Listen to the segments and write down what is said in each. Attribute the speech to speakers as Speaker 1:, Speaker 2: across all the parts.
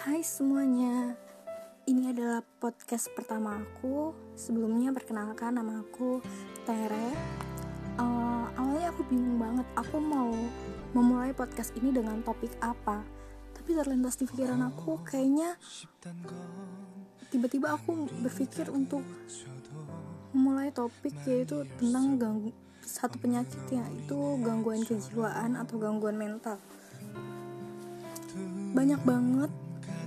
Speaker 1: Hai semuanya, ini adalah podcast pertama aku. Sebelumnya perkenalkan nama aku Tere. Uh, awalnya aku bingung banget, aku mau memulai podcast ini dengan topik apa. Tapi terlintas di pikiran aku, kayaknya tiba-tiba aku berpikir untuk memulai topik yaitu tentang gang satu penyakit yaitu gangguan kejiwaan atau gangguan mental. Banyak banget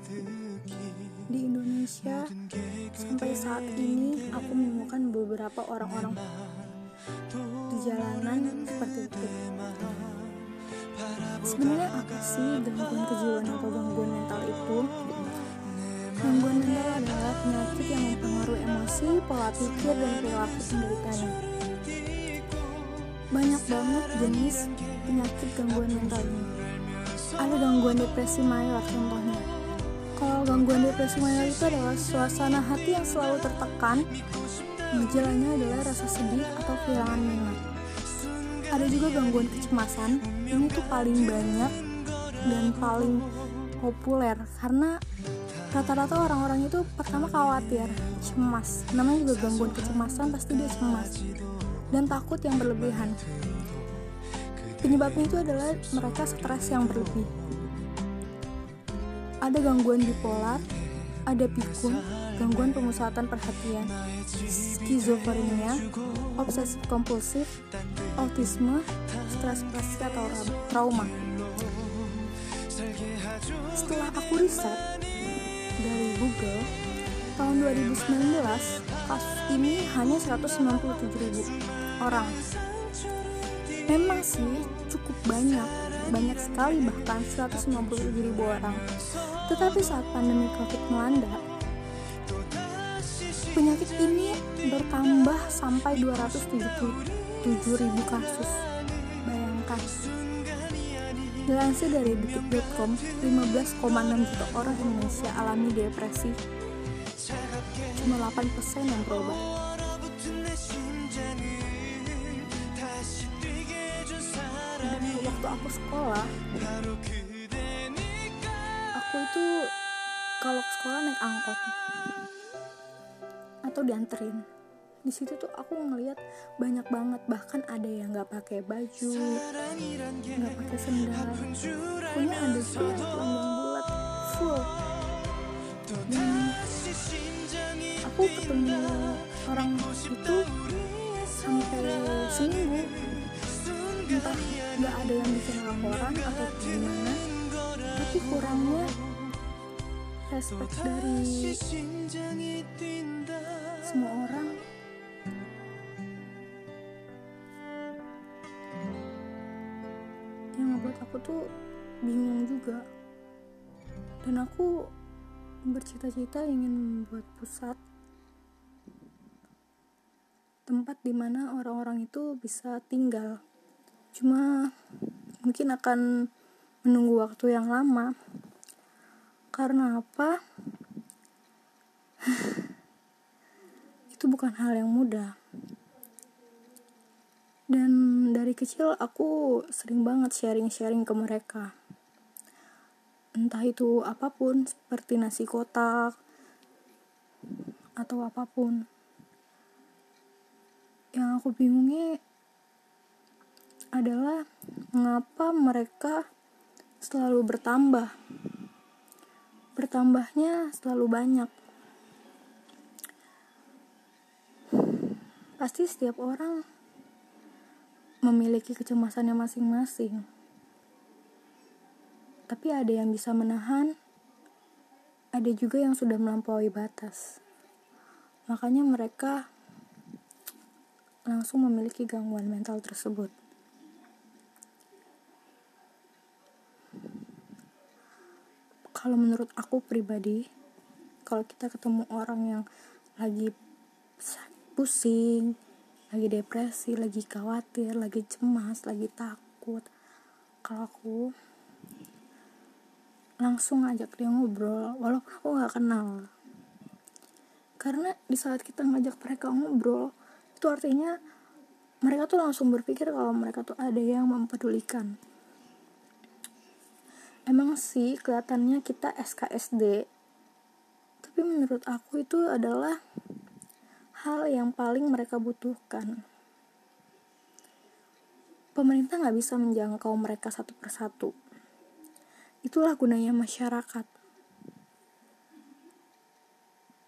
Speaker 1: di Indonesia sampai saat ini aku menemukan beberapa orang-orang di jalanan seperti itu. Sebenarnya apa sih gangguan kejiwaan atau gangguan mental itu? Gangguan mental adalah penyakit yang mempengaruhi emosi pola pikir dan perilaku penderitanya banyak banget jenis penyakit gangguan mental ini. Ada gangguan depresi mayor contohnya kalau gangguan depresi mayor itu adalah suasana hati yang selalu tertekan, gejalanya adalah rasa sedih atau kehilangan minat. Ada juga gangguan kecemasan, ini tuh paling banyak dan paling populer karena rata-rata orang-orang itu pertama khawatir, cemas. Namanya juga gangguan kecemasan pasti dia cemas dan takut yang berlebihan. Penyebabnya itu adalah mereka stres yang berlebih ada gangguan bipolar, ada pikun, gangguan pemusatan perhatian, skizofrenia, obsesif kompulsif, autisme, stres pasti atau trauma. Setelah aku riset dari Google, tahun 2019 kasus ini hanya 197 ribu orang. Memang sih cukup banyak, banyak sekali bahkan 197 ribu orang. Tetapi saat pandemi COVID melanda, penyakit ini bertambah sampai 277 ribu kasus. Bayangkan. Dilansir dari detik.com, 15,6 juta orang Indonesia alami depresi. Cuma 8% yang berobat. Dan waktu aku sekolah, kalau ke sekolah naik angkot. Atau dianterin. Di situ tuh aku ngeliat banyak banget. Bahkan ada yang nggak pakai baju nggak pakai sendal. Punya ada surat lambang bulat full. Dan aku ketemu orang itu sampai seminggu. Entah nggak ada yang bikin laporan atau gimana tapi kurangnya respect dari semua orang. Yang ngebuat aku tuh bingung juga. Dan aku bercita-cita ingin membuat pusat tempat di mana orang-orang itu bisa tinggal. Cuma mungkin akan menunggu waktu yang lama karena apa? Itu bukan hal yang mudah. Dan dari kecil aku sering banget sharing-sharing ke mereka. Entah itu apa pun seperti nasi kotak atau apa pun. Yang aku bingungi adalah mengapa mereka selalu bertambah bertambahnya selalu banyak. Pasti setiap orang memiliki kecemasannya masing-masing. Tapi ada yang bisa menahan ada juga yang sudah melampaui batas. Makanya mereka langsung memiliki gangguan mental tersebut kalau menurut aku pribadi kalau kita ketemu orang yang lagi pusing lagi depresi lagi khawatir lagi cemas lagi takut kalau aku langsung ajak dia ngobrol walaupun aku nggak kenal. Karena di saat kita ngajak mereka ngobrol itu artinya mereka tuh langsung berpikir kalau mereka tuh ada yang mempedulikan emang sih kelihatannya kita SKSD tapi menurut aku itu adalah hal yang paling mereka butuhkan. Pemerintah nggak bisa menjangkau mereka satu persatu. Itulah gunanya masyarakat.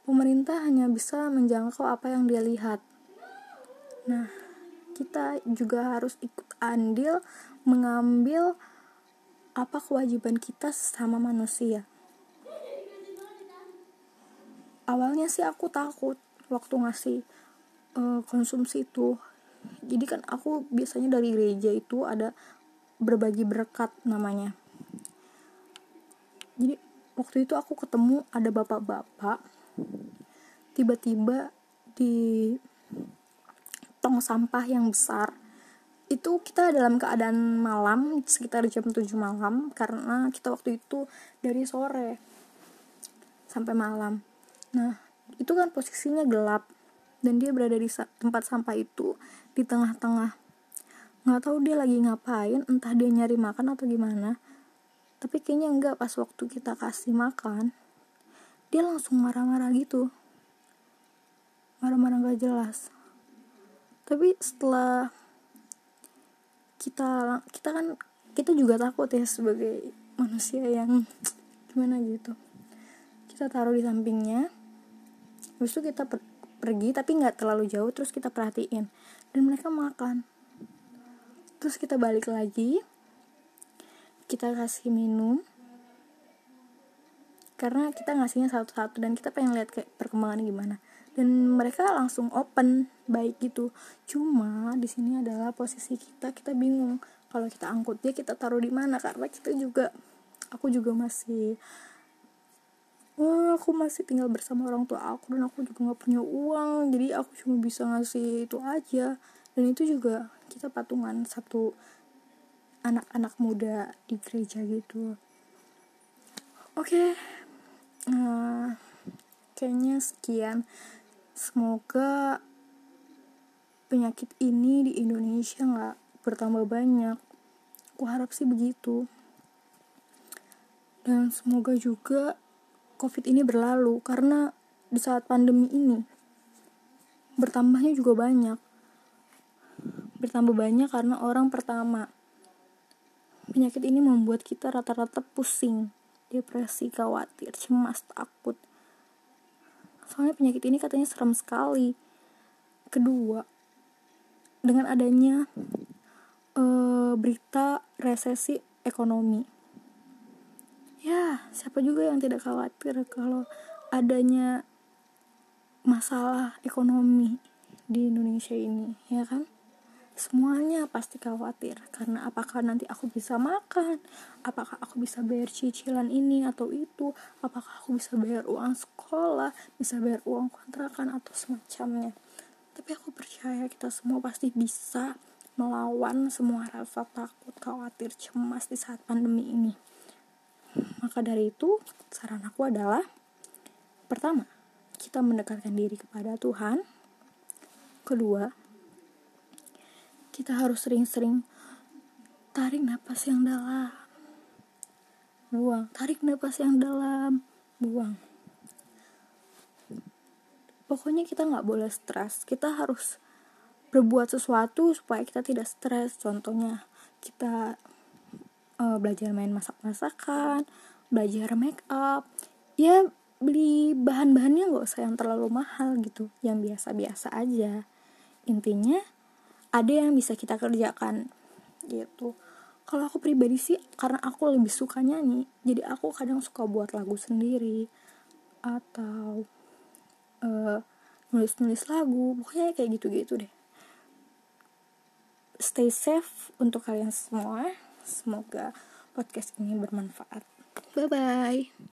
Speaker 1: Pemerintah hanya bisa menjangkau apa yang dia lihat. Nah kita juga harus ikut andil mengambil apa kewajiban kita sama manusia? Awalnya sih aku takut waktu ngasih uh, konsumsi itu. Jadi kan aku biasanya dari gereja itu ada berbagi berkat namanya. Jadi waktu itu aku ketemu ada bapak-bapak tiba-tiba di tong sampah yang besar itu kita dalam keadaan malam sekitar jam 7 malam karena kita waktu itu dari sore sampai malam. Nah itu kan posisinya gelap dan dia berada di tempat sampah itu di tengah-tengah. Nggak tahu dia lagi ngapain entah dia nyari makan atau gimana. Tapi kayaknya enggak pas waktu kita kasih makan dia langsung marah-marah gitu. Marah-marah gak jelas. Tapi setelah kita kita kan kita juga takut ya sebagai manusia yang gimana gitu. Kita taruh di sampingnya habis itu kita per, pergi tapi nggak terlalu jauh terus kita perhatiin. Dan mereka makan. Terus kita balik lagi kita kasih minum. Karena kita ngasihnya satu-satu dan kita pengen lihat kayak perkembangan gimana dan mereka langsung open baik gitu. Cuma di sini adalah posisi kita kita bingung. Kalau kita angkut dia kita taruh di mana? Karena kita juga aku juga masih Wah, aku masih tinggal bersama orang tua aku dan aku juga nggak punya uang. Jadi aku cuma bisa ngasih itu aja. Dan itu juga kita patungan satu anak-anak muda di gereja gitu. Oke okay. uh, kayaknya sekian semoga penyakit ini di Indonesia nggak bertambah banyak. Aku harap sih begitu. Dan semoga juga covid ini berlalu karena di saat pandemi ini bertambahnya juga banyak. Bertambah banyak karena orang pertama. Penyakit ini membuat kita rata-rata pusing depresi khawatir cemas takut soalnya penyakit ini katanya serem sekali. Kedua dengan adanya uh, berita resesi ekonomi. Ya siapa juga yang tidak khawatir kalau adanya masalah ekonomi di Indonesia ini ya kan semuanya pasti khawatir karena apakah nanti aku bisa makan? Apakah aku bisa bayar cicilan ini atau itu? Apakah aku bisa bayar uang sekolah bisa bayar uang kontrakan atau semacamnya? Tapi aku percaya kita semua pasti bisa melawan semua rasa takut khawatir cemas di saat pandemi ini. Maka dari itu saran aku adalah pertama kita mendekatkan diri kepada Tuhan. Kedua kita harus sering-sering tarik nafas yang dalam. Buang tarik nafas yang dalam. Buang. Pokoknya kita nggak boleh stres. Kita harus berbuat sesuatu supaya kita tidak stres. Contohnya kita uh, belajar main masak-masakan belajar make up. Ya beli bahan-bahannya nggak usah yang terlalu mahal gitu. Yang biasa-biasa aja. Intinya ada yang bisa kita kerjakan gitu. Kalau aku pribadi sih karena aku lebih suka nyanyi jadi aku kadang suka buat lagu sendiri atau uh, nulis-nulis lagu pokoknya kayak gitu-gitu deh. Stay safe untuk kalian semua semoga podcast ini bermanfaat. Bye bye